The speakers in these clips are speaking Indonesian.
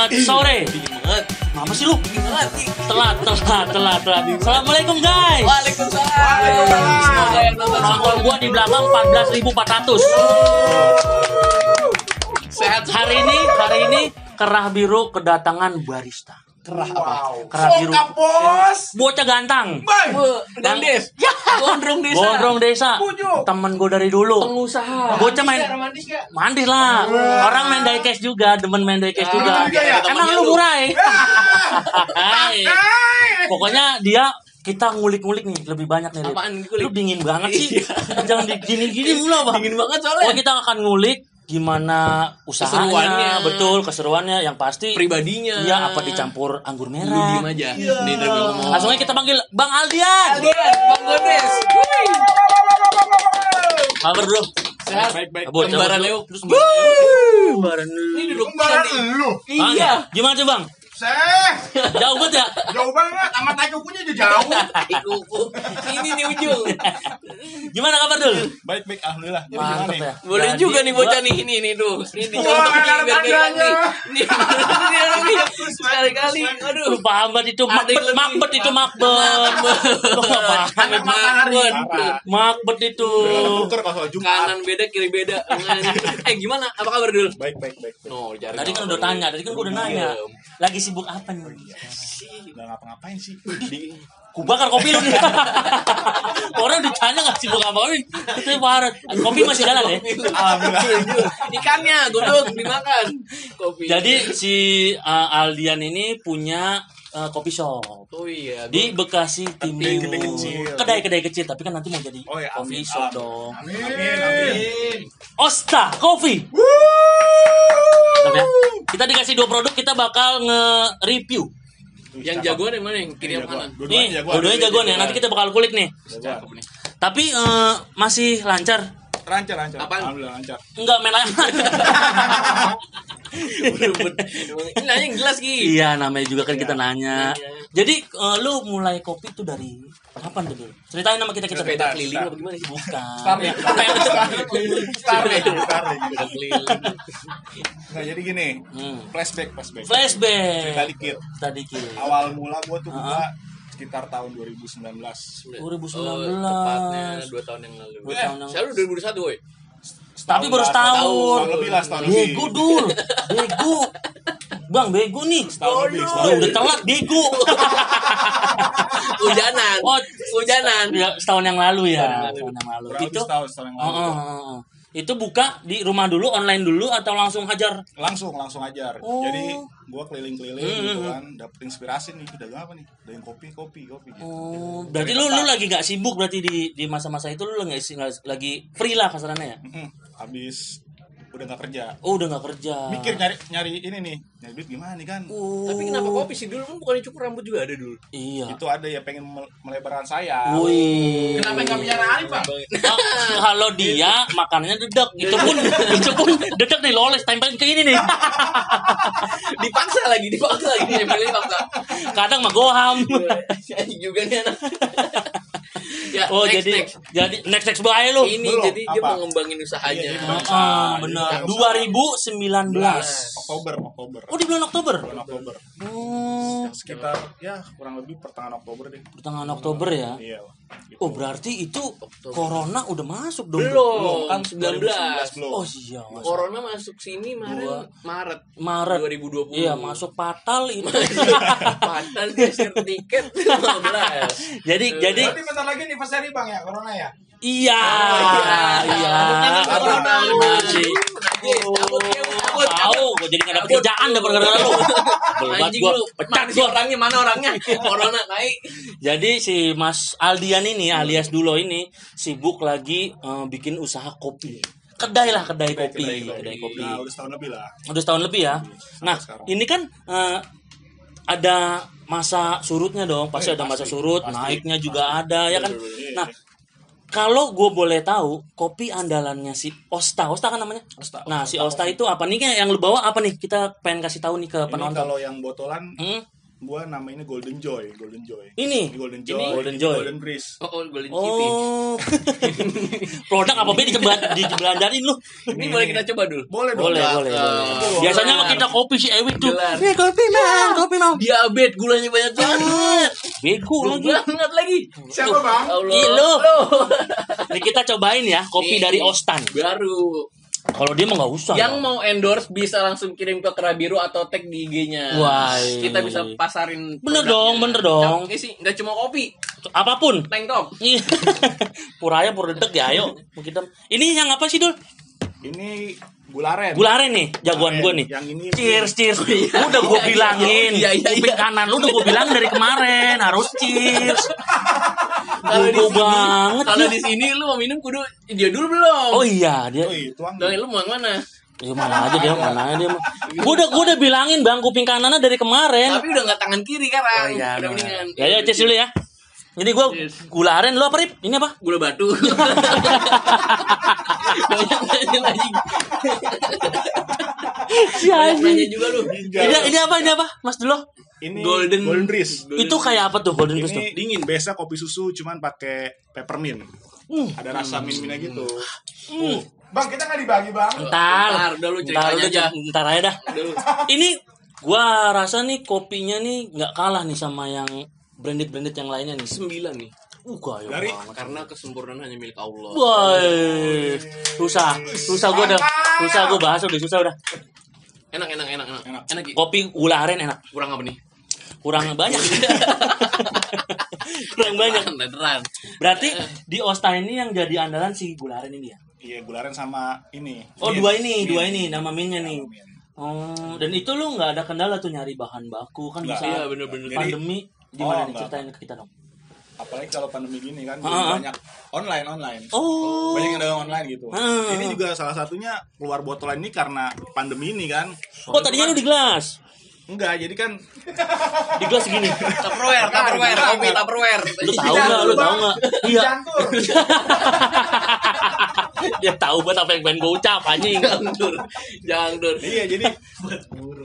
Selamat sore. banget Apa sih lu? banget Telat, telat, telat, telat. Assalamualaikum guys. Waalaikumsalam semoga yang nonton Nonton gua di belakang 14.400. sehat Hari ini, hari ini kerah biru kedatangan barista. Kerah apa Kerah biru. bos. Bocah gantang. Gandes ya gondrong desa Gondrong desa. Bujuk. Temen gue dari dulu. pengusaha Bocah main gak? Mandis lah. Orang main diecast juga, demen main diecast juga. juga ya? Emang lu lu. murai. Pokoknya dia kita ngulik-ngulik nih lebih banyak nih. Apaan? Lu dingin banget sih. Jangan digini-gini mulu apa? dingin banget Oh, soalnya kita akan ngulik gimana usahanya, Keseruannya. betul keseruannya yang pasti pribadinya Iya apa dicampur anggur lu merah. diem aja nih terus gue ngomong Langsung aja kita panggil Bang Aldian. Aldian Bang Gondes Kabar bro. sehat Baik, baik. Kembaran terus Kembaran ini duduk Kembaran nih lu. Iya Gimana tuh Bang? Seh. Jauh banget ya? Jauh banget. Amat naik kukunya aja jauh. Tai kuku ini nih ujung Gimana kabar dul? Baik, baik. Alhamdulillah. Gimana ya. nih? boleh Jadi juga nih bocah nih ini nih tuh ini Wah, dicontohin ada biar kayak nih nih nih sekali-kali aduh Lu paham banget itu makbet, makbet itu makbet. Lu gak paham Anak itu. matahari. Makbet. Makbet itu. Kanan beda kiri beda eh gimana apa kabar dul Baik, baik, baik. cari Tadi kan udah tanya, tadi kan gua udah nanya. Lagi sibuk apa nih? Udah ngapa-ngapain sih? di Ku bakar kopi lu nih. Orang ditanya gak sibuk apa nih? Itu parah. Kopi masih jalan ya? Alhamdulillah. ikannya godok dimakan kopi Jadi si uh, Aldian ini punya uh, kopi shop oh iya di Bekasi Timur. Kedai kecil. Kedai-kedai kecil, tapi kan nanti mau jadi Oh ya, coffee amin. shop Amin. dong. Amin, amin. Osta Coffee. Mantap ya. Kita dikasih dua produk, kita bakal nge-review. yang jagoan yang mana yang kiri yang kanan Nih, dua-duanya jagoan ya. Nanti kita bakal kulik nih. Tapi eh, masih lancar. Lancar, lancar. Apaan? Alhamdulillah lancar. Enggak main layangan. ini nanya yang jelas Ki iya, namanya juga kan kita nanya. Iya. Jadi eh, lu mulai kopi tuh dari kapan tuh dulu? Ceritain nama kita kita. sepeda keliling apa gimana sih Bukan. Starling. Starling, Starling. keliling Nah, jadi gini. Hmm. Flashback, flashback. Cerita Flashback. dikit. Tadi kiri. Awal mula gua tuh Uh-huh. buka sekitar tahun 2019. 2019. oh, tepatnya dua tahun yang lalu Dua tahun yang- saya lu 2021 Tapi baru lah, setahun. Setahun lebih lah, setahun lebih. Bego dul. Bego. Bang, bego nih. Setahun lebih, setahun udah telat bego. hujanan Oh, hujanan Ya, setahun yang lalu ya. Setahun yang lalu. Setahun yang lalu. Itu setahun, setahun yang lalu. oh, oh, oh. Itu buka di rumah dulu, online dulu atau langsung hajar? langsung langsung ajar Oh. jadi gua keliling-keliling Hmm, gitu hmm, kan dapet inspirasi nih dagang apa nih dagang kopi kopi kopi gitu Oh, berarti lu lu lagi nggak sibuk berarti di di masa-masa itu lu nggak- lagi free lah kasarannya ya? Mm-mm. habis udah nggak kerja. Oh, udah nggak kerja. mikir nyari nyari ini nih nyari duit gimana nih kan Oh. tapi kenapa kopi sih? Dulu kan bukannya cukur rambut juga ada dulu. Iya. itu ada ya pengen mel- melebarkan saya. Wih. kenapa nggak bicara Arif bang Ah, kalau dia makanannya dedek. Itu pun itu pun dedek nih loles tempelin ke ini nih. Dipaksa lagi dipaksa lagi dipaksa. Kadang mah goham. Jadi juga nih anak ya oh next, jadi next. jadi next next bae lu. Ini Belum, jadi dia apa? mau ngembangin usahanya. Iya, iya, Ah, ah, benar Jadi, 2019 Oktober Oktober oh di bulan Oktober bulan Oktober oh sekitar ya kurang lebih pertengahan Oktober deh pertengahan Oktober ya iya gitu. oh berarti itu corona udah masuk dong belum kan 19 2019 belum oh iya masuk corona masuk sini Dua. Maret Maret Maret 2020 iya masuk fatal itu padahal geser tiket 15 jadi jadi berarti bentar lagi anniversary bang ya corona ya iya iya corona masih cabut cabut tahu gue jadi gak ada kerjaan dah gara-gara lu. Gua. lu pecat gua. orangnya mana orangnya? Corona naik Jadi si Mas Aldian ini alias Dulo ini sibuk lagi eh, bikin usaha kopi. Kedai lah, kedai kopi, kedai kopi. nah, udah setahun lebih lah. Udah setahun lebih ya. Nah, sekarang. ini kan eh, ada masa surutnya dong, pasti Eh, ada masa pasti, surut, pasti, naiknya juga ada ya kan. Iya, Nah, kalau gue boleh tahu kopi andalannya si Osta, Osta kan namanya. Osta, Nah, si Osta Osta itu apa nih yang lu bawa apa nih? Kita pengen kasih tahu nih ke penonton. kalau yang botolan Hmm? Gua namainnya Golden Joy, Golden Joy. Ini. Ini Golden Ini Joy, Golden ini Joy. Golden Breeze. Oh, oh Golden Kitty. Oh. Produk apa be dicebat dibelanjain lu? Ini boleh kita coba dulu. Boleh dong. Boleh, boleh, Eh, boleh. Biasanya mah kita kopi si Ewi tuh. Gelar. Eh, kopi mau, kopi mau. Diabetes gulanya banyak banget. Bego lagi. banget lagi. Siapa, Bang? Ih, lu. Lu. Nih kita cobain ya kopi Nih. dari Ostan. Baru. Kalau dia mah nggak usah. Yang ya. mau endorse bisa langsung kirim ke Kerabiru atau tag di IG-nya. Wah. Kita bisa pasarin. Bener dong, bener dong. Oke sih, nggak cuma kopi, Apa pun. tank top. Iya. Puraya pur dedek ya, ayo. Kita. Ini yang apa sih, Dul? Ini gularen. Gularen nih, jagoan gue nih. Yang ini Cheers, cheers. Udah gue bilangin. Iya, iya, Kuping iya. kanan lu udah gue bilang dari kemarin harus cheers. Kalau di sini, banget kalau ya. di sini lu mau minum kudu dia dulu belum? Oh iya, dia Oh, iya, tuang. Dong, lu mau yang mana? Ya mana aja dia, mana aja dia. mah. Gua udah gua udah bilangin Bang kuping kanannya dari kemarin. Tapi udah nggak tangan kiri kan? Oh iya, udah mendingan. Ya ya cheers dulu ya. Jadi gua Cheers. gula aren lu apa Rip? Ini apa? Gula batu. Banyak nanya lagi. Si Banyak juga lu. Ini ini apa ini apa? Mas dulu. Ini Golden. Golden Breeze. Golden. Itu kayak apa tuh Golden Breeze tuh? Dingin. Biasa kopi susu cuman pakai peppermint. Hmm. Ada rasa mint-mintnya gitu. Hmm. Bang, kita nggak dibagi, Bang. Ntar, Ntar, udah lu ntar, ceritanya udah, aja. ntar aja dah. Ini gua rasa nih kopinya nih nggak kalah nih sama yang branded-branded yang lainnya nih. Sembilan nih. Uh, gaya Dari- banget. Karena kesempurnaan hanya milik Allah. Woi, susah, susah gue udah, susah gue bahas udah susah udah. Enak, enak, enak, enak. Enak. Kopi gula aren enak, Kurang apa nih? Kurang banyak, kurang banyak. Beneran. Berarti di Osta ini yang jadi andalan si gula aren ini ya? Iya, gularen sama ini. Oh Mint. dua ini, dua ini nama minnya nih. Oh, dan itu lu nggak ada kendala tuh nyari bahan baku kan bisa Iya, bener-bener. Jadi- pandemi gimana Oh, nih ceritain ke kita dong. Apalagi kalau pandemi gini kan, Ah, jadi ah. banyak online online. Oh, Banyak yang dagang online gitu. Ah. Ini juga salah satunya keluar botol ini karena pandemi ini kan. oh tadinya lu di gelas, Enggak, jadi kan di gelas segini. Tupperware, Tupperware, kopi Tupperware. Lu tahu nggak? Lu tahu nggak? Iya. Dia tahu banget apa yang pengen gue ucap anjing. Jangan dur, jangan dur. iya jadi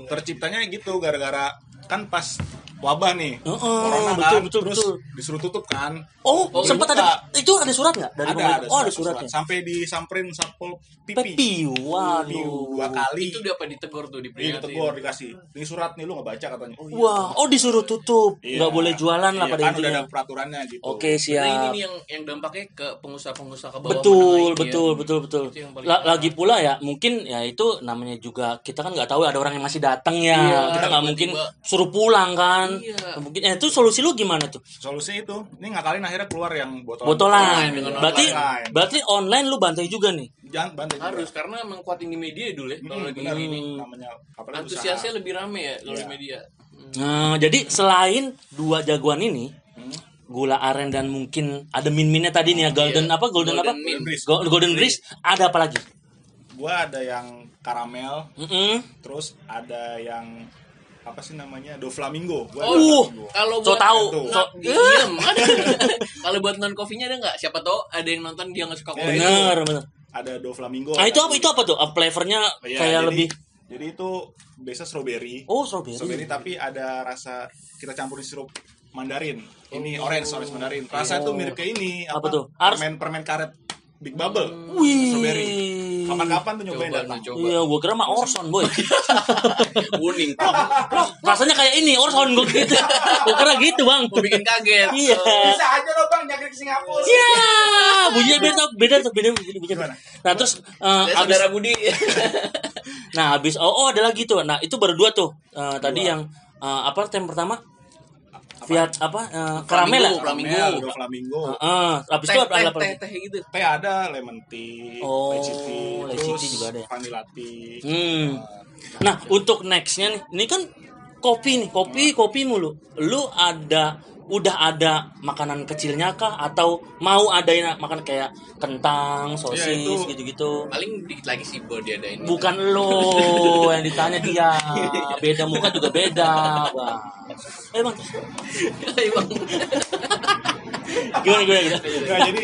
terciptanya gitu gara-gara kan pas wabah nih. Heeh, corona betul, kan, betul, terus betul. disuruh tutup kan. Oh, Oh, sempat dibuka. ada itu ada surat nggak dari ada, pemerintah? ada oh, ada surat, suratnya. Sampai disamperin Satpol PP. Pepi, waduh. dua kali. Itu dia apa ditegur tuh Iya, diperingati. ditegur dikasih. Ini surat nih lu nggak baca katanya. Oh, Wah, oh disuruh tutup, Iya. nggak boleh jualan lah Iya, pada kan udah ada peraturannya gitu. Oke Nah, ini siap. nih yang yang dampaknya ke pengusaha-pengusaha ke bawah Betul, menengah ini betul, ya. betul, betul. Parah. lagi pula ya, mungkin ya itu namanya juga kita kan nggak tahu ada orang yang masih datang ya. Iya, kita nggak mungkin suruh pulang kan. Iya. Mungkin eh, itu solusi lu gimana tuh? Solusinya itu, ini ngakalin akhirnya keluar yang botol. Botolan. dengan Berarti online. berarti online lu bantai juga nih. Jangan bantai juga. Harus karena emang kuat di media dulu ya kalau Hmm, lagi benar. ini. namanya Antusiasnya usaha. lebih rame ya kalau di Iya. media. Hmm. Nah, jadi selain dua jagoan ini, Hmm. gula aren dan mungkin ada min-minnya tadi nih ya golden Iya, apa golden, apa Golden. Breeze. Go- golden breeze ada apa lagi Gua ada yang karamel, Mm-mm. terus ada yang apa sih namanya? Do Flamingo. Gua Oh, Uh. Kalau so buat tahu Tuh. so, diem. Kalau buat non kopinya ada nggak? Siapa tahu ada yang nonton dia nggak suka kopi. bener bener Ada Do Flamingo. ah itu apa itu apa tuh Ah, flavornya Iya, kayak jadi- lebih Jadi itu biasa strawberry. oh strawberry Strawberry tapi ada rasa kita campurin sirup mandarin. Ini Oh. orange, orange mandarin. Rasanya tuh mirip kayak ini Apa tuh? Ars- Permen permen karet Big Bubble. wih Strawberry. Kapan-kapan tuh nyobain Coba, datang. coba. iya gua kira mah Orson boy Kuning. Loh, rasanya kayak ini Orson gua gitu gua kira gitu bang Mau bikin kaget. iya Bisa aja lo bang nyakit ke Singapura. iya bunyinya beda beda tuh beda beda, beda. Nah terus eh, Ya, abis saudara Budi. Nah, habis oh, oh ada lagi tuh. Nah, itu baru dua tuh. Eh, tadi yang eh, apa tem pertama? Fiat apa? eh, karamel ya? Flamingo. Flamingo. Do Flamingo. Heeh, habis Teh, itu ada teh, apa teh, teh gitu. Teh ada lemon tea, Oh, lychee tea, juga ada ya? vanilla tea. Hmm. Nah, untuk nextnya nih, ini kan kopi nih, kopi kopi mulu. Lu ada udah ada makanan kecilnya kah atau mau ada yang makan kayak kentang, sosis Ya, itu- gitu-gitu? Paling dikit lagi sih buat dia ada ini. Bukan lo yang ditanya dia. Beda muka juga beda, Bang. Eh, Bang. Iya, Bang. Gimana gimana gimana? Nah, jadi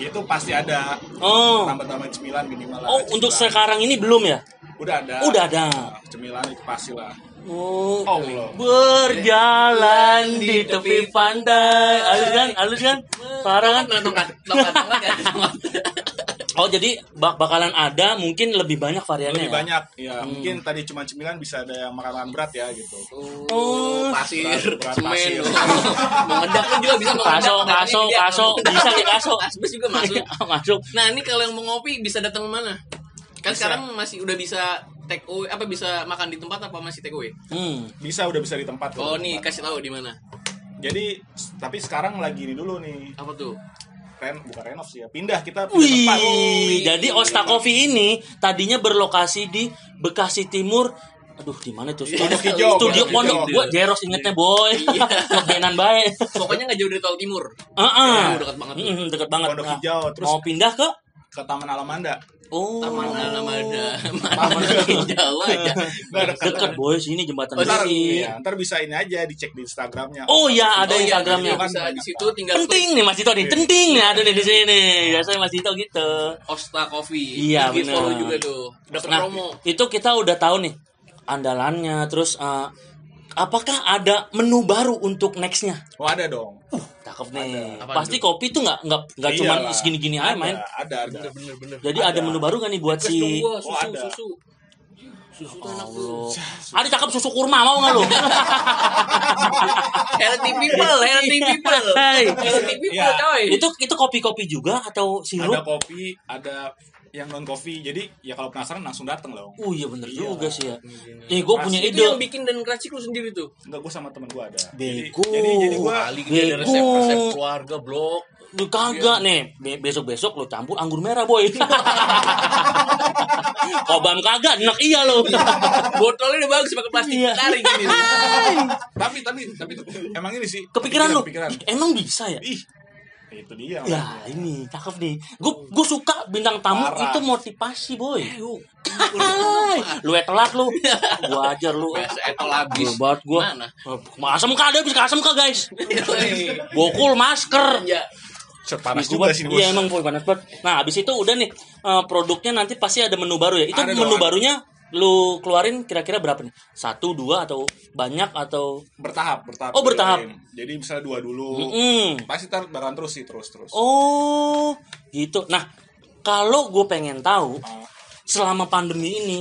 itu pasti ada Oh. tambah-tambah cemilan minimal. Oh, cemilan. untuk sekarang ini belum ya? udah ada. Udah ada. Cemilan itu pasti lah. Oh, Allah. berjalan di tepi pantai. Halus kan? Halus kan? Parah kan? Oh, jadi bak bakalan ada mungkin lebih banyak variannya Lebih ya? banyak. Ya, mungkin tadi cuma cemilan bisa ada yang makanan berat ya gitu. Oh, pasir, berat- berat semen. pasir. oh. Mau ngedak pun juga bisa mau ngedak. Kaso, Nah, kaso, ini dia. kaso. Bisa nih kaso. Asbes juga masuk. Masuk. Nah, ini kalau yang mau ngopi bisa datang mana? Kan Bisa. sekarang masih udah bisa take away apa bisa makan di tempat apa masih take away? Hmm. Bisa udah bisa di tempat. Oh, nih tempat. kasih tahu di mana. Jadi tapi sekarang lagi di dulu nih. Apa tuh? Ren, bukan renov sih ya. Pindah kita pindah Wih, tempat. jadi Osta Coffee ini tadinya berlokasi di Bekasi Timur. Aduh, di mana tuh? Pondok Hijau, Studio Pondok. Gua Jeros ingetnya, boy. Ngebenan bae. Pokoknya nggak jauh dari tol timur. Heeh. Oh, dekat banget. Mm, dekat banget. Pondok Nah, Hijau, terus- mau pindah ke Ke Taman Alamanda. Oh. Taman Alamanda. Taman Jauh aja. Dekat. Dekat boy sini jembatan Oh, Ntar, ya, ntar bisa ini aja dicek di Instagramnya. Oh ya, ada Oh, iya, Instagramnya. Bisa di situ tinggal Penting nih Mas Dito nih, penting nih ada nih di sini. Biasanya Mas Dito gitu. Osta Coffee. Iya, Di bener. follow juga tuh. Dapat Nah, promo. itu kita udah tahu nih andalannya. Terus eh, apakah ada menu baru untuk nextnya? Oh, ada dong. Cakep nih. Apaan Pasti kopi tuh nggak nggak nggak cuma Iyalah. segini-gini aja Ada, main. Ada, ada. Bener bener. Jadi ada. Ada. menu baru kan nih buat Request si gua, Oh, susu ada. susu. Susu enak tuh. Ada cakep susu kurma mau nggak lu? Healthy people, healthy people. Healthy people, Iya. coy. itu itu kopi-kopi juga atau Ada sirup? kopi, ada yang non kopi. Jadi ya kalau penasaran langsung datang loh. Oh iya bener Iya. juga sih ya. Eh gue punya Itu ide. yang bikin dan keracik lu sendiri tuh. Enggak gue sama temen gue ada. Bego. Jadi jadi, jadi gue Kali ada Bego. resep-resep keluarga blok. Lu kagak nih. Be- Besok-besok lu campur anggur merah, boy. Kobam kagak, enak iya lo. Botolnya udah bagus pakai plastik Iya. tarik gini. tapi tapi tapi emang ini sih Kepikiran lu? kepikiran. Ih, Emang bisa ya? Ih, itu dia. Ya makanya. ini cakep nih. Gue gue suka bintang tamu Parah. itu motivasi boy. Yuk. Hai, lu ya telat lu. Gua ajar lu. Etol habis. Gue banget gue. Mana? Asem kah ada bisa asem kah guys? Bokul masker. Ya. Set panas juga sih bos. Iya emang boy panas banget. Nah abis itu udah nih eh, produknya nanti pasti ada menu baru ya. Itu Ada menu dong. barunya lu keluarin kira-kira berapa nih? Satu, dua atau banyak atau? bertahap, bertahap. Oh, bertahap. Jadi misalnya dua dulu. Mm-mm. Pasti tar bakalan terus sih terus terus. Oh gitu. Nah kalau gue pengen tahu Ah, selama pandemi ini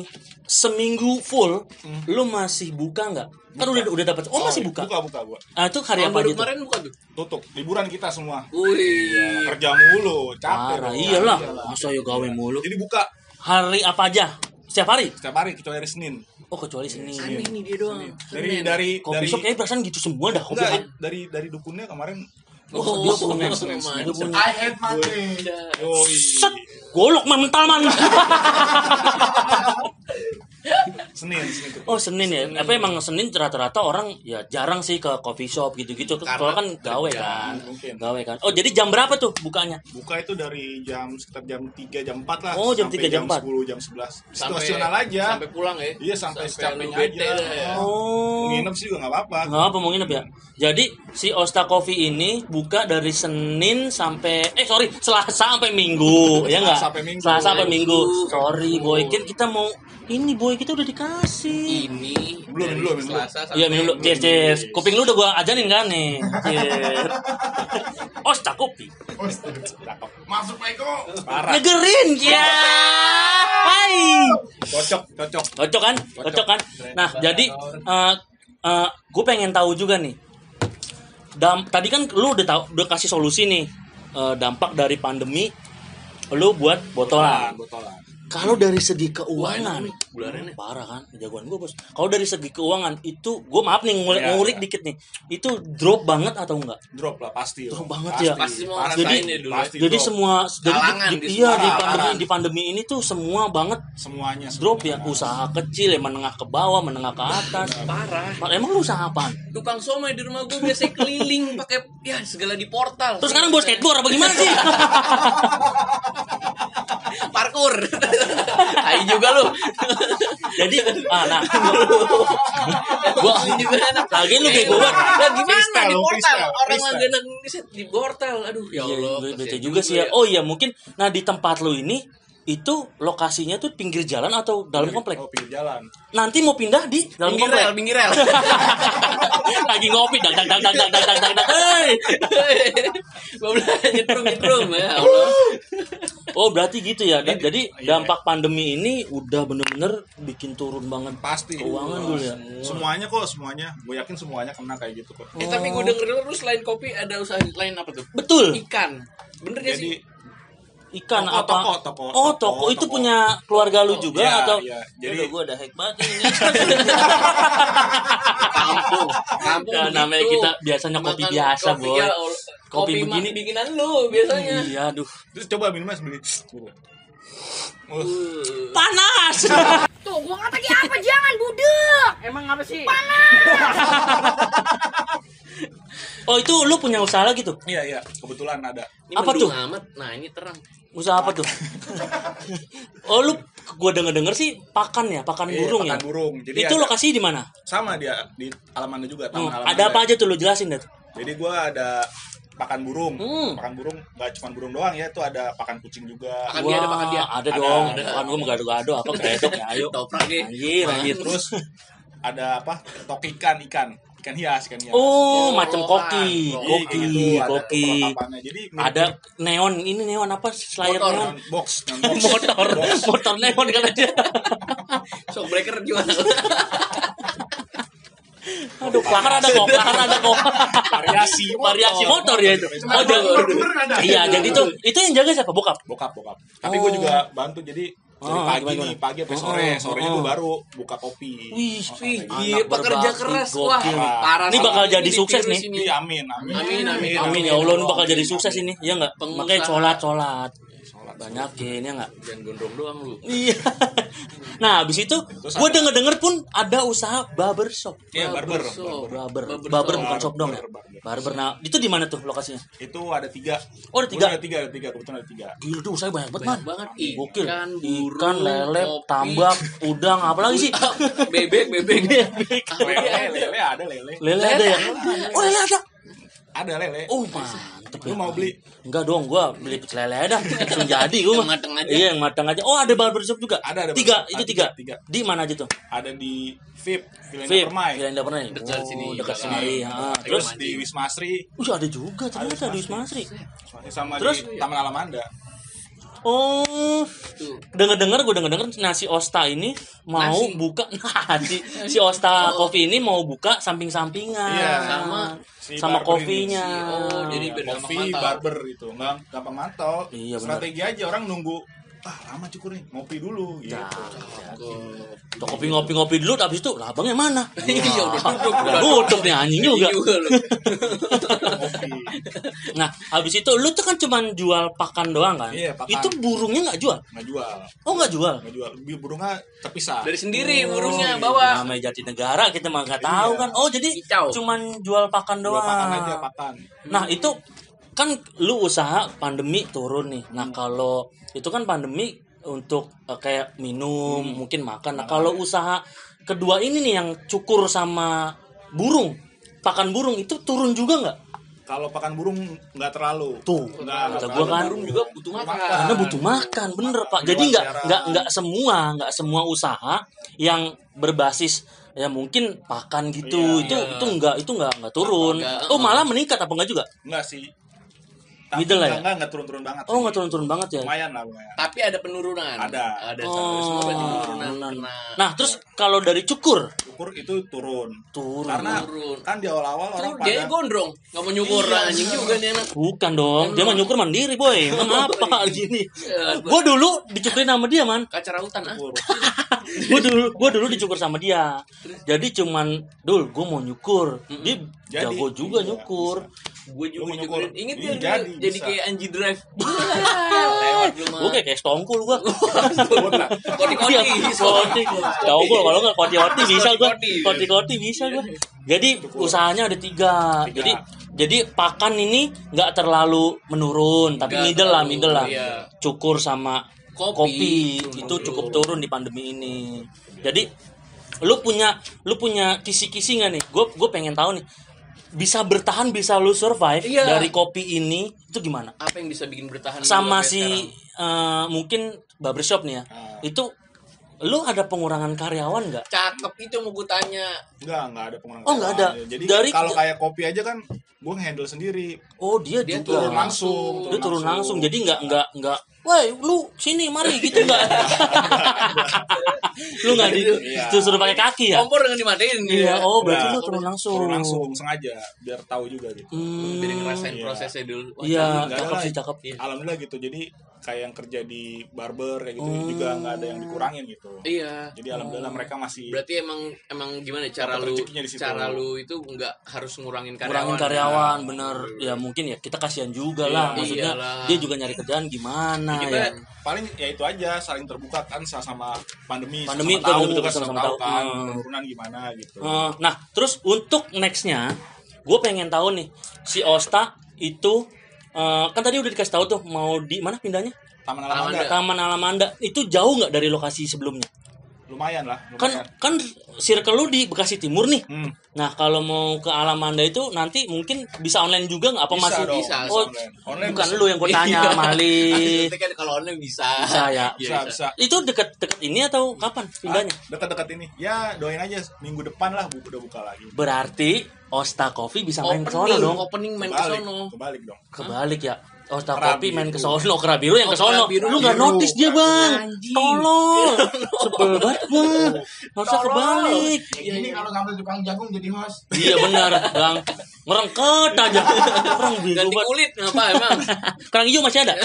seminggu full lu masih buka nggak? Kan udah udah dapat. Oh masih buka. Buka buka gua. Ah itu hari apa gitu? kemarin bukan tuh. Tutup. Liburan kita semua. Wih. Kerja mulu, capek. Parah, iyalah. Masa ya gawe mulu. Jadi buka Hari apa aja? Setiap hari? setiap hari kecuali hari Senin. Oh kecuali Senin. Aneh nih dia doang. Dari dari Kopi dari shop kayaknya perasaan gitu semua dah kopi enggak, shop. dari dari dukunnya kemarin Oh, dia punya. Dia punya. I hate money. Yoi. Set, golok mental man. Senin, Senin. Oh Senin ya. Apa emang Senin rata-rata orang ya jarang sih ke coffee shop gitu-gitu. Karena Kalau kan gawe kan. mungkin. Gawe kan. Oh jadi jam berapa tuh bukanya? Buka itu dari jam sekitar jam 3 jam 4 lah. Oh, jam sampai 3, jam 4. 10 jam 11. Situasional aja. Sampai pulang ya. Iya, sampai bete aja. ya. Oh. Nginep sih juga nggak apa-apa. Nggak apa mau nginep ya. Jadi si Osta Coffee ini buka dari Senin sampai eh sorry Selasa sampai Minggu ya nggak? Selasa sampai Minggu. Selasa sampai Minggu. Minggu. Sorry boy, kan kita mau ini boy kita udah dikasih. Ini Belum, belum, belum. Selasa sampai Iya minum dulu, cheers, cheers. Kuping lu udah gua ajarin kan nih. Cheers. Osta Cakep. Masuk Pak Eko. Parah. Ngegerin ya. Hai. Cocok, cocok. Cocok kan? Cocok kan? Nah, jadi eh gue pengen tahu juga nih. Dam, tadi kan lu udah tahu udah kasih solusi nih eh, dampak dari pandemi lu buat botolan. botolan. Kalau dari segi keuangan, bulanannya. parah kan, jagoan gue bos. Kalau dari segi keuangan itu, gue maaf nih ngulik, ngulik iya. dikit nih, itu drop banget atau enggak? Drop lah pasti. Drop banget ya. Pasti mau pasti, deh dulu ya. pasti Jadi drop. semua, jadi di, di iya di pandemi di pandemi ini tuh semua banget semuanya drop ya, semuanya. usaha kecil ya menengah ke bawah, menengah ke atas. Parah. Emang lu usaha apaan? Tukang somai di rumah gue biasa keliling pakai ya segala di portal. Terus sekarang bawa skateboard apa gimana sih? parkur. Hai juga lu. Jadi, ah, nah, gua, gua Ini juga enak. lagi lu bego banget. Lah gimana di portal? Orang lagi enak di portal. Aduh ya Iya, Allah. bete juga sih ya. ya. Oh iya mungkin, nah di tempat lu ini itu lokasinya tuh pinggir jalan atau dalam komplek? Oh, pinggir jalan. Nanti mau pindah di dalam Pinggir komplek. rel, pinggir rel. Lagi ngopi, dag dag dag dag dag dag. Hey! Gua bilang nyetrum nyetrum ya Allah. Oh berarti gitu ya. Dan- Jadi Iya. dampak pandemi ini udah bener-bener bikin turun banget Pasti. keuangan dulu ya. Semuanya kok, semuanya. Gue yakin semuanya kena kayak gitu kok. Eh tapi gue denger dulu lu selain kopi ada usaha lain apa tuh? Betul. Ikan. Bener gak Jadi sih? Ikan Toko, apa? toko, toko, oh toko, toko, itu toko. punya keluarga lu juga Iya, atau? iya. Jadi Jadi- gue udah hack banget ini. Kampung. Kampung Ya, begitu. namanya kita biasanya kopi Makan biasa, kopi, Boy. ya, Kopi kopi, begini. bikinan lu biasanya. iya, aduh. Terus coba minumnya sambil gitu. Uh, Panas. Tuh, gua kata dia apa? Jangan budek. Emang apa sih? oh itu lu punya usaha lagi tuh? iya iya, kebetulan ada. Ini Apa tuh? amat. Nah, ini terang. Usaha apa tuh? oh lu gua denger denger sih pakan ya, pakan Iya, burung pakan ya. burung. Jadi itu ada- lokasi di mana? sama dia di Alamanda juga, Hmm, taman Alamanda. ada apa aja tuh lu jelasin deh. Jadi gua ada pakan burung. Hmm. Pakan burung nggak cuma burung doang ya, itu ada pakan kucing juga. Pakan dia ada pakan dia. Ada Ada, dong. ada. Pakan gua gado-gado apa kedok ya, ayo. Toprak deh. Anjir, anjir. Terus ada apa? Tok ikan, ikan. Ikan hias, ikan hias. Oh, Oh, macam koki, Jadi koki, gitu, ada koki. perlengkapannya. Jadi Ada neon, ini neon apa? Slayer Motor. neon. box, box. Motor, Box. motor neon kan aja. Shock breaker jual. Aduh, kelakar ada kok, kelakar ada kok. variasi Variasi motor ya itu. Oh, jadi, iya, jadi tuh itu yang jaga siapa? Bokap. bokap bokap tapi Oh. gue juga bantu jadi dari Oh, pagi gimana, nih pagi sampai Oh, sore oh, sorenya oh. gue baru buka kopi Wih, Oh, wih, pekerja keras. Wah, parah. Ini bakal jadi sukses nih. Iya, amin amin Amin, amin, Amin ya Allah, ini bakal jadi sukses ini. Iya enggak? Makanya sholat, sholat. Sholat. Banyakin ya enggak? Jangan gondrong doang lu. Iya. Nah, habis itu gue denger denger pun ada usaha barber shop. Iya, barber. Barber Barber, bukan shop dong ya. Barber. Nah, itu di mana tuh lokasinya? itu ada tiga Oh, ada tiga. Ada tiga ada tiga kebetulan ada tiga Gila tuh usahanya banyak banget, Banyak Man. banget. Gokil. Ikan, lele, tambak, udang, apa lagi sih? bebek, bebek. lele lele ada lele Lele ada ya? Oh, lele ada. ada lele Oh, mantep. lu ya. mau beli Enggak dong, gua beli pecel lele dah. Langsung jadi gua. Yang mateng aja. Iya, yang matang aja. Oh, ada barber shop juga. Ada, ada Tiga, itu Ada tiga. tiga. Di mana aja tuh? ada di VIP Villa Vip, Permai Villa Permai. Dekat sini. Oh, dekat Belakang. sini. Ha. Terus di Wisma Asri uh, ada juga ternyata di Wisma Asri. sama Terus? di Taman Alamanda Oh, Tuh. denger-dengar gue denger-denger nasi Osta ini mau Nasi. buka nasi si Osta Coffee ini mau buka samping-sampingan Iya. Sama Si sama kopinya. Oh, jadi Ya, kopi mantau. barber itu nggak gampang mantau Iya, strategi aja orang nunggu ah lama cukur nih ngopi dulu gitu Ya, Tuh. Tuh kopi ngopi-ngopi dulu habis itu lah abangnya mana? Iya, udah tutup. Udah tutup nih anjing juga. Ngopi Nah, habis itu lu tuh kan cuman jual pakan doang kan? Iya, pakan. Itu burungnya nggak jual? nggak jual Oh, nggak jual. nggak jual Bi- burungnya terpisah Dari sendiri Oh, burungnya bawa. Namanya jati negara kita mah nggak tahu Iya. kan. Oh, jadi Kicau. cuman jual pakan jual doang. pakan aja pakan Nah, itu kan lu usaha pandemi turun nih. Nah, Hmm. kalau itu kan pandemi untuk eh, kayak minum, Hmm. mungkin makan. Nah, kalau usaha kedua ini nih yang cukur sama burung, pakan burung itu turun juga nggak? kalau pakan burung nggak terlalu Tuh, Nggak, kata kan. Burung juga butuh makan. Karena butuh makan, bener pak. Jadi nggak nggak nggak semua nggak semua usaha yang berbasis ya mungkin pakan gitu Iya, itu iya. itu nggak itu nggak nggak turun. Nggak, Oh malah meningkat apa enggak juga? nggak sih tapi Middle lah ya? nggak nggak turun-turun banget Oh sih. nggak turun-turun banget ya. lumayan lah lumayan Tapi ada penurunan. Ada. Ada. Oh, penurunan. Nah, Nah terus kalau dari cukur ukur itu turun turun. karena Turun. kan di awal-awal orang Tuh, dia pada gondrong, nggak mau nyukur Iya, anjing juga nih anak. Bukan dong, dia mah nyukur mandiri boy. Emang apa gini? Ya, Gue dulu dicukurin sama dia man. Kaca rautan ah. Gue dulu gue dulu dicukur sama dia. Jadi cuman dul gue mau nyukur. Dia Jadi, jago juga iya, nyukur. Gue juga nyukur? Ingat Iya, ya jadi, jadi, kayak Anji Drive. Gue kayak kayak stongkul gue. Iya, koti. Stongkul kalau nggak koti koti bisa gue. Koti. Koti koti bisa gue. Jadi usahanya ada tiga. Tiga. Jadi jadi pakan ini nggak terlalu menurun, tapi middle lah, middle lah. iya. Cukur sama Kopi. kopi, itu dulu. cukup turun di pandemi ini. Jadi lu punya lu punya kisi-kisi nggak nih? Gue gue pengen tahu nih. Bisa bertahan, bisa lu survive Iya. dari kopi ini itu gimana? Apa yang bisa bikin bertahan Sama si sekarang? eh, mungkin barbershop nih ya. Ah. Itu lu ada pengurangan karyawan nggak? Cakep itu mau gue tanya. Enggak, enggak ada pengurangan. Oh, nggak ada. Jadi Dari- kalau kayak kopi aja kan gue handle sendiri. Oh dia, Dia juga. turun langsung. Dia turun langsung. Jadi nggak nggak nggak. Woi lu sini mari gitu nggak? lu nggak di Iya. disuruh pakai kaki ya? Kompor dengan dimatiin. Iya. Oh berarti Nggak. lu turun langsung. Turun langsung sengaja biar tahu juga gitu. Hmm. Jadi ngerasain Iya. prosesnya dulu. Wah, Iya, cakep sih cakep. Alhamdulillah gitu. Jadi kayak yang kerja di barber kayak gitu Hmm. juga nggak ada yang dikurangin gitu. Iya. Jadi alhamdulillah mereka masih Berarti emang emang gimana cara Dapat lu rezekinya di situ. cara lu itu nggak harus ngurangin karyawan. kurangin karyawan bener ya mungkin ya kita kasihan juga Iya, lah maksudnya iyalah. dia juga nyari kerjaan gimana Kita ya paling ya itu aja saling terbuka kan sama pandemi Pandemi, sama tahu betul, kan betul, sama sama tahu kan penurunan gimana gitu. Eh, nah terus untuk nextnya gue pengen tahu nih si Osta itu eh, kan tadi udah dikasih tahu tuh mau di mana pindahnya Taman Alamanda Taman Alamanda itu jauh nggak dari lokasi sebelumnya lumayan lah, kan lumayan. kan circle lu di Bekasi Timur nih Hmm, nah kalau mau ke Alamanda itu nanti mungkin bisa online juga nggak apa bisa masih dong, bisa, oh online. Online bukan bisa. lu yang gue tanya Iya. Mali Maksudnya kan kalau online bisa. bisa ya bisa, bisa. itu deket-deket ini atau kapan pindahnya Ah, dekat-dekat ini. Ya, doain aja minggu depan lah bu- udah buka lagi. Berarti Osta Coffee bisa main ke sono dong. opening main ke Kebalik, sono. kebalik dong. Kebalik ya. Osta. Coffee main ke sono, Kerabiru yang Oh, ke sono. Lu nggak Kerabiru. notice dia, Bang. Anjing. Tolol. Sebel banget, Bang. Harusnya kebalik. Ya, ini kalau ngambil tukang jagung jadi host. Iya benar, Bang. Ngerengket aja. Orang bego Ganti banget. kulit ngapa emang? Kerang hijau masih ada?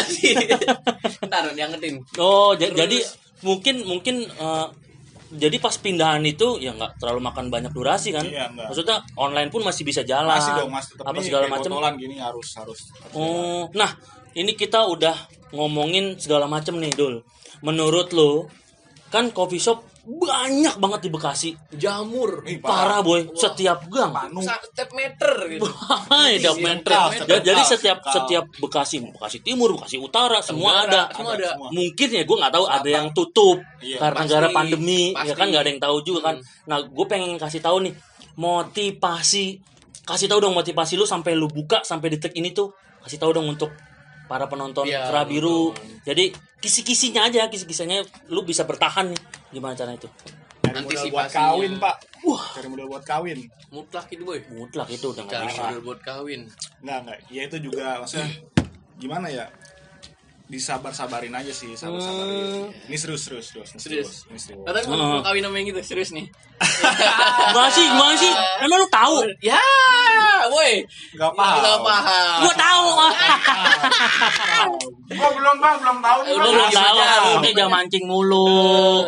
Ntar diangetin. Oh, ja- jadi mungkin mungkin eh, jadi pas pindahan itu ya nggak terlalu makan banyak durasi kan? Iya. Maksudnya online pun masih bisa jalan. Masih dong, mas tetap apa nih segala macam. gini harus harus. harus Oh, nah ini kita udah ngomongin segala macam nih, Dul. Menurut lo, kan coffee shop banyak banget di Bekasi. Jamur. Ih, Parah, boy. Wah. Setiap gang. Step meter gitu. Iya, tiap meter. lokal, Ja- lokal, Jadi setiap setiap Bekasi, Bekasi Timur, Bekasi Utara, semua ada. Semua ada. Mungkin ya gue nggak tahu ada yang tutup Iya, karena pasti, gara pandemi, ya pasti. kan nggak ada yang tahu juga kan. Hmm. Nah, gue pengen kasih tahu nih motivasi, kasih tahu dong motivasi lu sampai lu buka sampai detik ini tuh, kasih tahu dong untuk para penonton Iya, Kera Biru. Jadi kisi-kisinya aja, kisi-kisinya lu bisa bertahan nih. Gimana caranya itu? Cari modal buat kawin, Pak. Wah, cari modal buat kawin. Mutlak itu boy. Mutlak itu udah nggak Cara bisa. modal buat kawin. Enggak, enggak. Ya itu juga maksudnya gimana ya? Disabar-sabarin aja sih, sabar-sabarin. Ini serius, serius, serius. ini Serius. Ini serius. Katanya mau kawin sama yang gitu, serius nih. Gimana sih? Gimana sih? Emang lu tahu? Ya, boy. Enggak paham. Enggak paham. Gua tahu. Gua belum bang, belum tahu nih. Lu lagi tahu, oke jangan mancing mulu.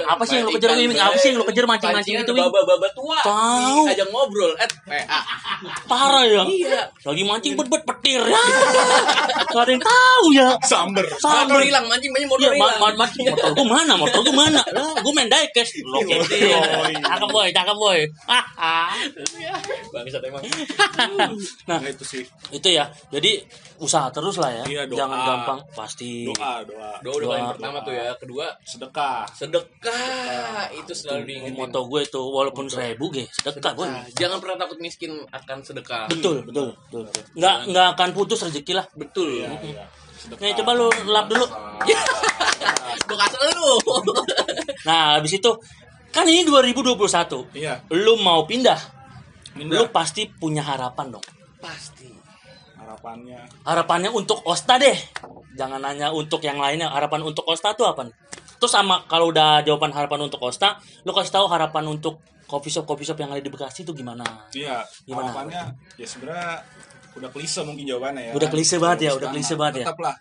Apa sih yang lu kejar, Wim? Apa sih yang lu kejar mancing-mancing itu, Wim? baba-baba tua. Tahu. Ajak ngobrol. Eh, PA. Parah ya. Iya. Lagi mancing bet-bet petir ya. Gak ada yang tahu ya. Samber. Sambil hilang, mancing banyak Iya, motor hilang. ma ma- motor gua mana? Motor gua mana? Lah, gua main diecast. Lo gitu. Yoi. Cakep boy, cakep boy. Bangsat emang. nah, Nah, itu sih. itu ya. Jadi usaha terus lah ya. Iya, doa. Jangan gampang pasti. Doa, doa. Doa udah Doa. paling pertama tuh ya. Kedua, Sedekah. sedekah. Itu selalu diingetin. Moto gue itu walaupun seribu ge sedekah gue. Sedekah. Jangan pernah takut miskin akan sedekah. Betul, betul, betul. Nggak nggak akan putus rezeki lah. Betul. Iya, iya. Sedekah. Nih coba lu lap dulu. Gue kasih lu. Nah, habis itu kan ini 2021. Iya. Lu mau pindah, Lu pasti punya harapan dong. Pasti. harapannya. Harapannya untuk Osta deh. Jangan nanya untuk yang lainnya. Harapan untuk Osta tuh apa? Terus sama kalau udah jawaban harapan untuk Osta, lu kasih tahu harapan untuk coffee shop coffee shop yang ada di Bekasi itu gimana? Iya, Gimana? harapannya ya sebenarnya udah klise mungkin jawabannya ya. Udah klise banget ya, udah kan, klise banget ya. Tetap lah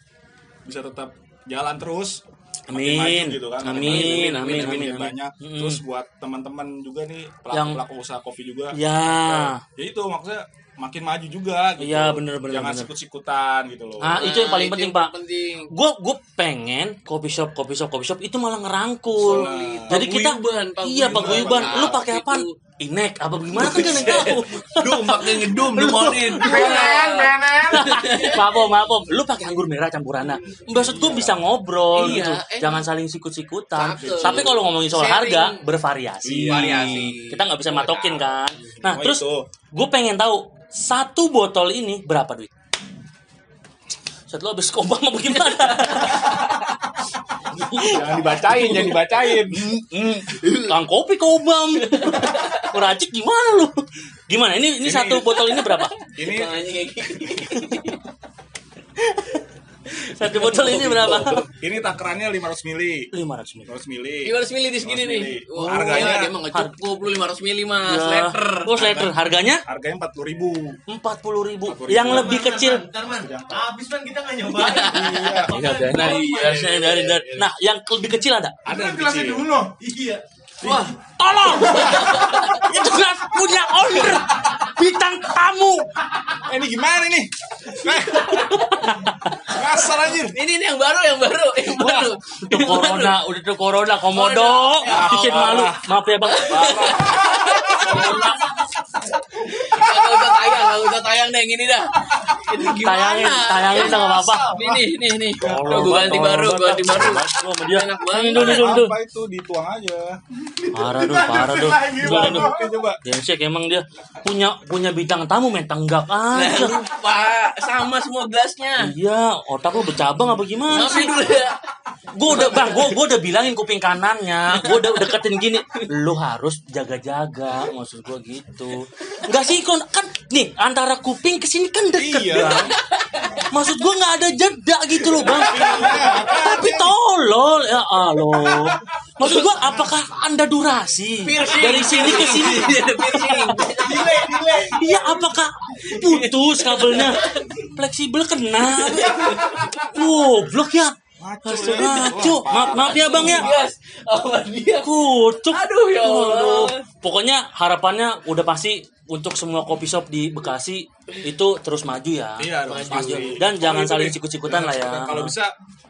bisa tetap jalan terus. Makin Amin. maju gitu kan. Amin, amin, makin amin, makin amin. banyak. Mm. Terus buat teman-teman juga nih pelaku Yang- pelaku usaha kopi juga. Ya. Ya itu maksudnya makin maju juga gitu. Iya, bener, bener, Jangan bener. sikut-sikutan gitu loh. Ah, itu yang paling Nah, penting, Pak. Penting. Gue gue pengen coffee shop coffee shop coffee shop itu malah ngerangkul. Solid. Jadi kita Paguyuban, iya paguyuban. paguyuban. Lu pakai apa? Itu. Inek apa gimana kan gak tahu. Dum, pakai ngedum, dumonin. Maaf Om, maaf Om. lu pakai anggur merah campurannya. Maksud gue bisa ngobrol Iya, gitu. eh. Jangan saling sikut-sikutan. Tapi kalau ngomongin soal Sharing. harga bervariasi. Iya. Variasi. Kita nggak bisa matokin kan. Nah, Cuma terus gue pengen tahu satu botol ini berapa duit? Set lo habis kombang apa gimana? jangan dibacain jangan dibacain Kang kopi kobam. Racik gimana lu? Gimana? Ini ini satu botol ini berapa? ini. Satu botol ini berapa? ini takarannya 500 mili 500 ml. 500 mili 500 mili di segini 500 nih. Wah, Harganya- ya, dia mah nggak cukup lu 500 mili mas, Ya. liter. Oh, liter. Harganya harganya 40 ribu 40 ribu. 40.000. Yang lebih kecil. Bentar man, habis man kita nggak nyobain. iya Nah, dari, dari, dari, nah, yang lebih kecil ada. ada kecil dulu. Iya. Wah, Tolong! Itu gelas punya owner. Bintang tamu. eh, ini gimana nih eh. ngasal anjir ini nih yang baru, yang baru, yang baru. Itu corona, udah itu corona komodo. Ya, Bikin malu. Maaf ya, Bang. Nggak usah tayang, nggak usah tayang deh, yang ini dah. Ini gimana? Tayangin, tayangin udah enggak apa-apa. Ini, ini, ini. Tuh, gue ganti baru, gue ganti baru. Gua sama dia. Enak banget. dulu, dulu, dulu. apa itu dituang aja Parah dong, parah dong. Coba, coba coba. coba Brengsek emang dia punya punya bintang tamu main tenggak Nah, aja. lupa. Sama semua gelasnya. Iya, otak lu bercabang apa gimana Maafin sih? Gue udah bang, gue gue udah bilangin kuping kanannya, gue udah deketin gini, lu harus jaga-jaga, maksud gue gitu. Enggak sih, kon kan nih antara kuping ke sini kan deket Iya. bang. Maksud gue nggak ada jeda gitu loh bang. Tapi tolol ya Allah. Maksud gue apakah anda durasi Piercing. dari sini ke sini? Iya. Iya apakah putus kabelnya fleksibel kena goblok ya Astaga, ngaco maaf maaf ya bang ya. Apa dia? kucuk Aduh, ya Allah. Aduh. pokoknya harapannya udah pasti untuk semua kopi shop di Bekasi itu terus maju ya iya dong maju dan jangan saling sikut-sikutan lah ya kalau bisa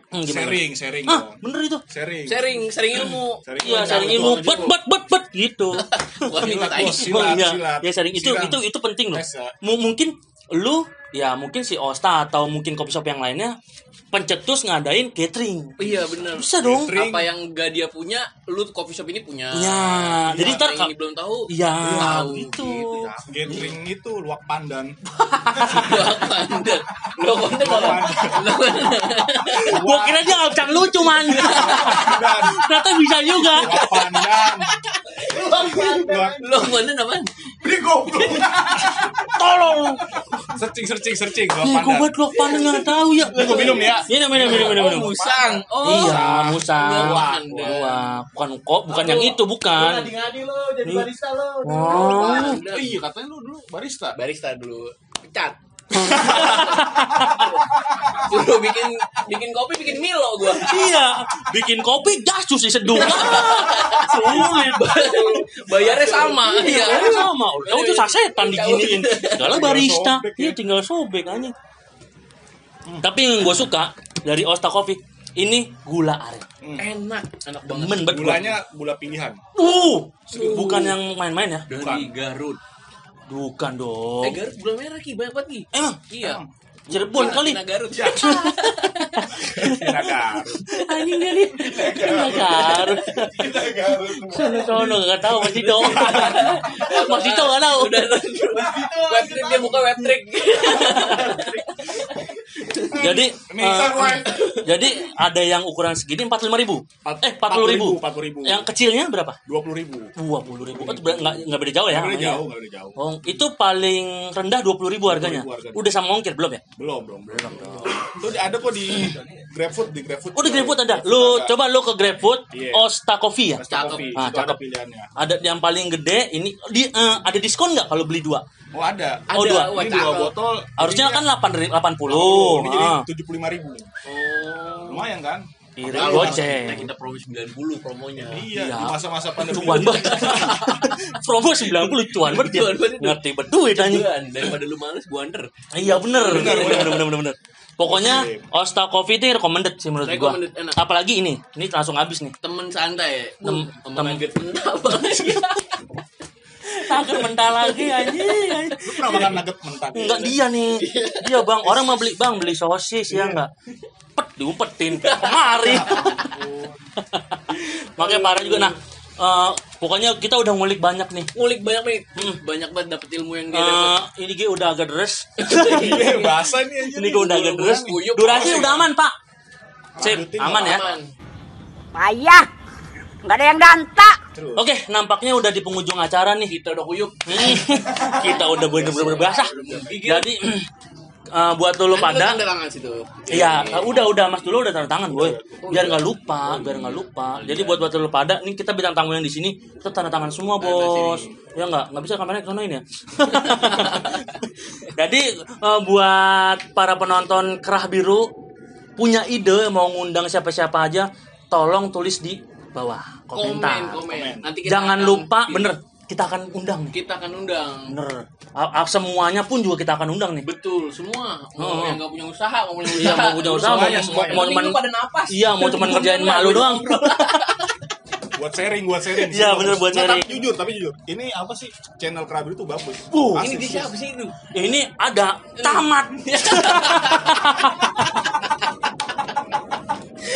Hmm, gimana? sharing sharing ah bener itu sharing Sharing, sharing ilmu. Iya, sharing ilmu, bet bet bet bet gitu. Wah, minta Silat, oh iya, silat. ya sharing itu Silat. itu itu penting loh. Ya. M- mungkin lu ya mungkin si Osta atau mungkin kopi shop yang lainnya pencetus ngadain catering. Iya, benar. Bisa dong. Catering. Apa yang gak dia punya, lu coffee shop ini punya. Ya, jadi ntar ini belum tahu. Iya, tahu gitu. Gathering itu luak pandan Gua pandang. Lo konten apa? Lo Gua kira dia bisa lucu man. Ternyata bisa juga. luak pandan lo konten apa? Beli goblok. Tolong. searching searching searching luak Eh, pandan gobat lu pandang nggak tahu ya. Gua minum ya Ini minum minum minum Oh, minum. musang. Oh. Iya, musang. Wah, bukan kok, bukan yang itu, bukan. Ngadi-ngadi lo jadi barista lo. Oh. Oh, iya katanya lu dulu barista Barista dulu. Pecat. Suruh bikin bikin kopi, bikin Milo gua. Iya, bikin kopi dasus sih seduh. Sulit. Bayarnya sama. Iya, Iya. sama. Tahu tuh sasetan diginiin. Segala barista. sobek, Iya, ya. tinggal sobek aja. Tapi yang gue suka dari Osta Coffee ini gula aren. Enak, enak banget. Gulanya gula pilihan Uh, bukan yang main-main ya? Dari Garut. Bukan Eh dong. Garut gula merah ki banyak banget ki. Emang Iya. Cirebon kali. Nah, Garut. Nagar Anjing dia nih. Nagar. Sono sono enggak tahu Mas Dito. Mas Dito enggak tahu. Udah web trick dia buka web trick. Jadi eh, jadi ada yang ukuran segini 45 ribu. Eh 40 ribu. 40 ribu Yang kecilnya berapa? 20 ribu 20 ribu. Oh, itu nggak nggak beda jauh ya? nggak beda jauh nggak beda jauh Oh, itu paling rendah 20 ribu harganya. 20.000 harganya. Udah sama ongkir belum ya? belum belum belum Tuh ada kok di GrabFood di GrabFood Oh, di GrabFood ada. Lu Ada. coba lu ke GrabFood Iya. Osta Coffee ya? Cakep. Coffee, Ah, itu ada pilihannya Ada yang paling gede ini di eh, ada diskon nggak kalau beli dua? oh ada Ada, Oh, dua. wah, ini dua botol Harusnya kan 8 ini 80. Ini jadi Ah. 75 ribu Oh. lumayan kan Kalau goceng. kita promo 90 promonya. iya Iya. di masa-masa pandemi Cuan banget. Promo 90 cuan banget. Cuan banget. Ngerti berduit anjing. Daripada lu males gua under. Iya bener. Bener, Bener bener bener bener. Pokoknya. Osta Coffee itu recommended sih menurut gua. Enak. Apalagi ini, ini langsung habis nih. Temen santai. Tem- Tem tem- temen nugget mentah lagi anjing. lu pernah makan nugget mentah Enggak dia nih. Dia Bang, orang mau beli Bang beli sosis ya enggak. Pet diumpetin kemari. Makanya parah juga nah. eh, pokoknya kita udah ngulik banyak nih. Ngulik banyak nih. Banyak banget dapet ilmu yang dia dapet. ini gue udah agak deres. iya bahasa nih aja Ini gue udah agak deres. Durasi udah aman, Pak. Sip, aman ya. Aman. Payah. Nggak ada yang danta. Oke, nampaknya udah di penghujung acara nih. Kita udah kuyup. Hmm, kita udah bener-bener basah. Jadi eh, buat dulu pada tanda tangan situ. Iya, udah udah Mas dulu udah tanda tangan, boy. Biar nggak lupa, biar nggak lupa. Jadi buat buat dulu pada, nih kita bintang tamu yang di sini, kita tanda tangan semua, bos. Ya nggak, nggak bisa kameranya ke sonoin ya. Jadi eh, buat para penonton kerah biru punya ide mau ngundang siapa-siapa aja, tolong tulis di bawah Komen, komentar. komen. Nanti kita Jangan akan- lupa, bener, kita akan undang. Kita akan undang. Bener. A- a- semuanya pun juga kita akan undang nih. Betul, semua. Mau Oh. yang nggak punya usaha, mau punya usaha. Iya, mau punya usaha, mau, Semuanya, mau, semuanya. mau cuman pada napas. Iya, mau cuman ngerjain mak lu doang. buat sharing buat sharing Iya, bener, buat Nah, sharing. tapi jujur tapi jujur ini apa sih channel Krabi itu bagus Uh, Ini dia siapa sih itu? Ini ada tamat.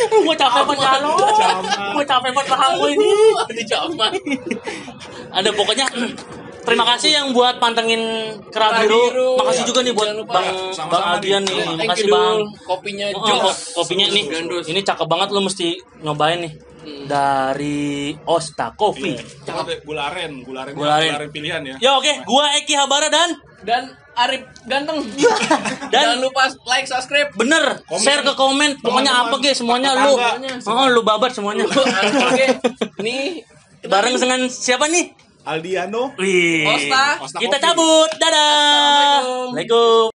gue capek banget ya lo. Gue capek banget paham gue ini. Di camat. Ada pokoknya terima kasih yang buat pantengin Kerah Kerah Biru. Makasih juga nih buat lupa. Bang Sama-sama Bang nih. Adrian nih. Thank Makasih Bang. Kopinya Oh, jos. oh, kopinya nih. Ini cakep banget lo mesti nyobain nih. Dari Osta Coffee. Iya. Cakep. Gula aren, gula aren, Gula aren. pilihan ya. Ya oke, gua Eki Habara dan Dan Arif ganteng. Dan- Jangan lupa like, subscribe. bener Komen. share ke komen pokoknya apa ge semuanya lu oh lu babat semuanya Oke. Nih bareng dengan siapa nih Aldiano Wih. Osta. Osta kita cabut dadah Assalamualaikum. Assalamualaikum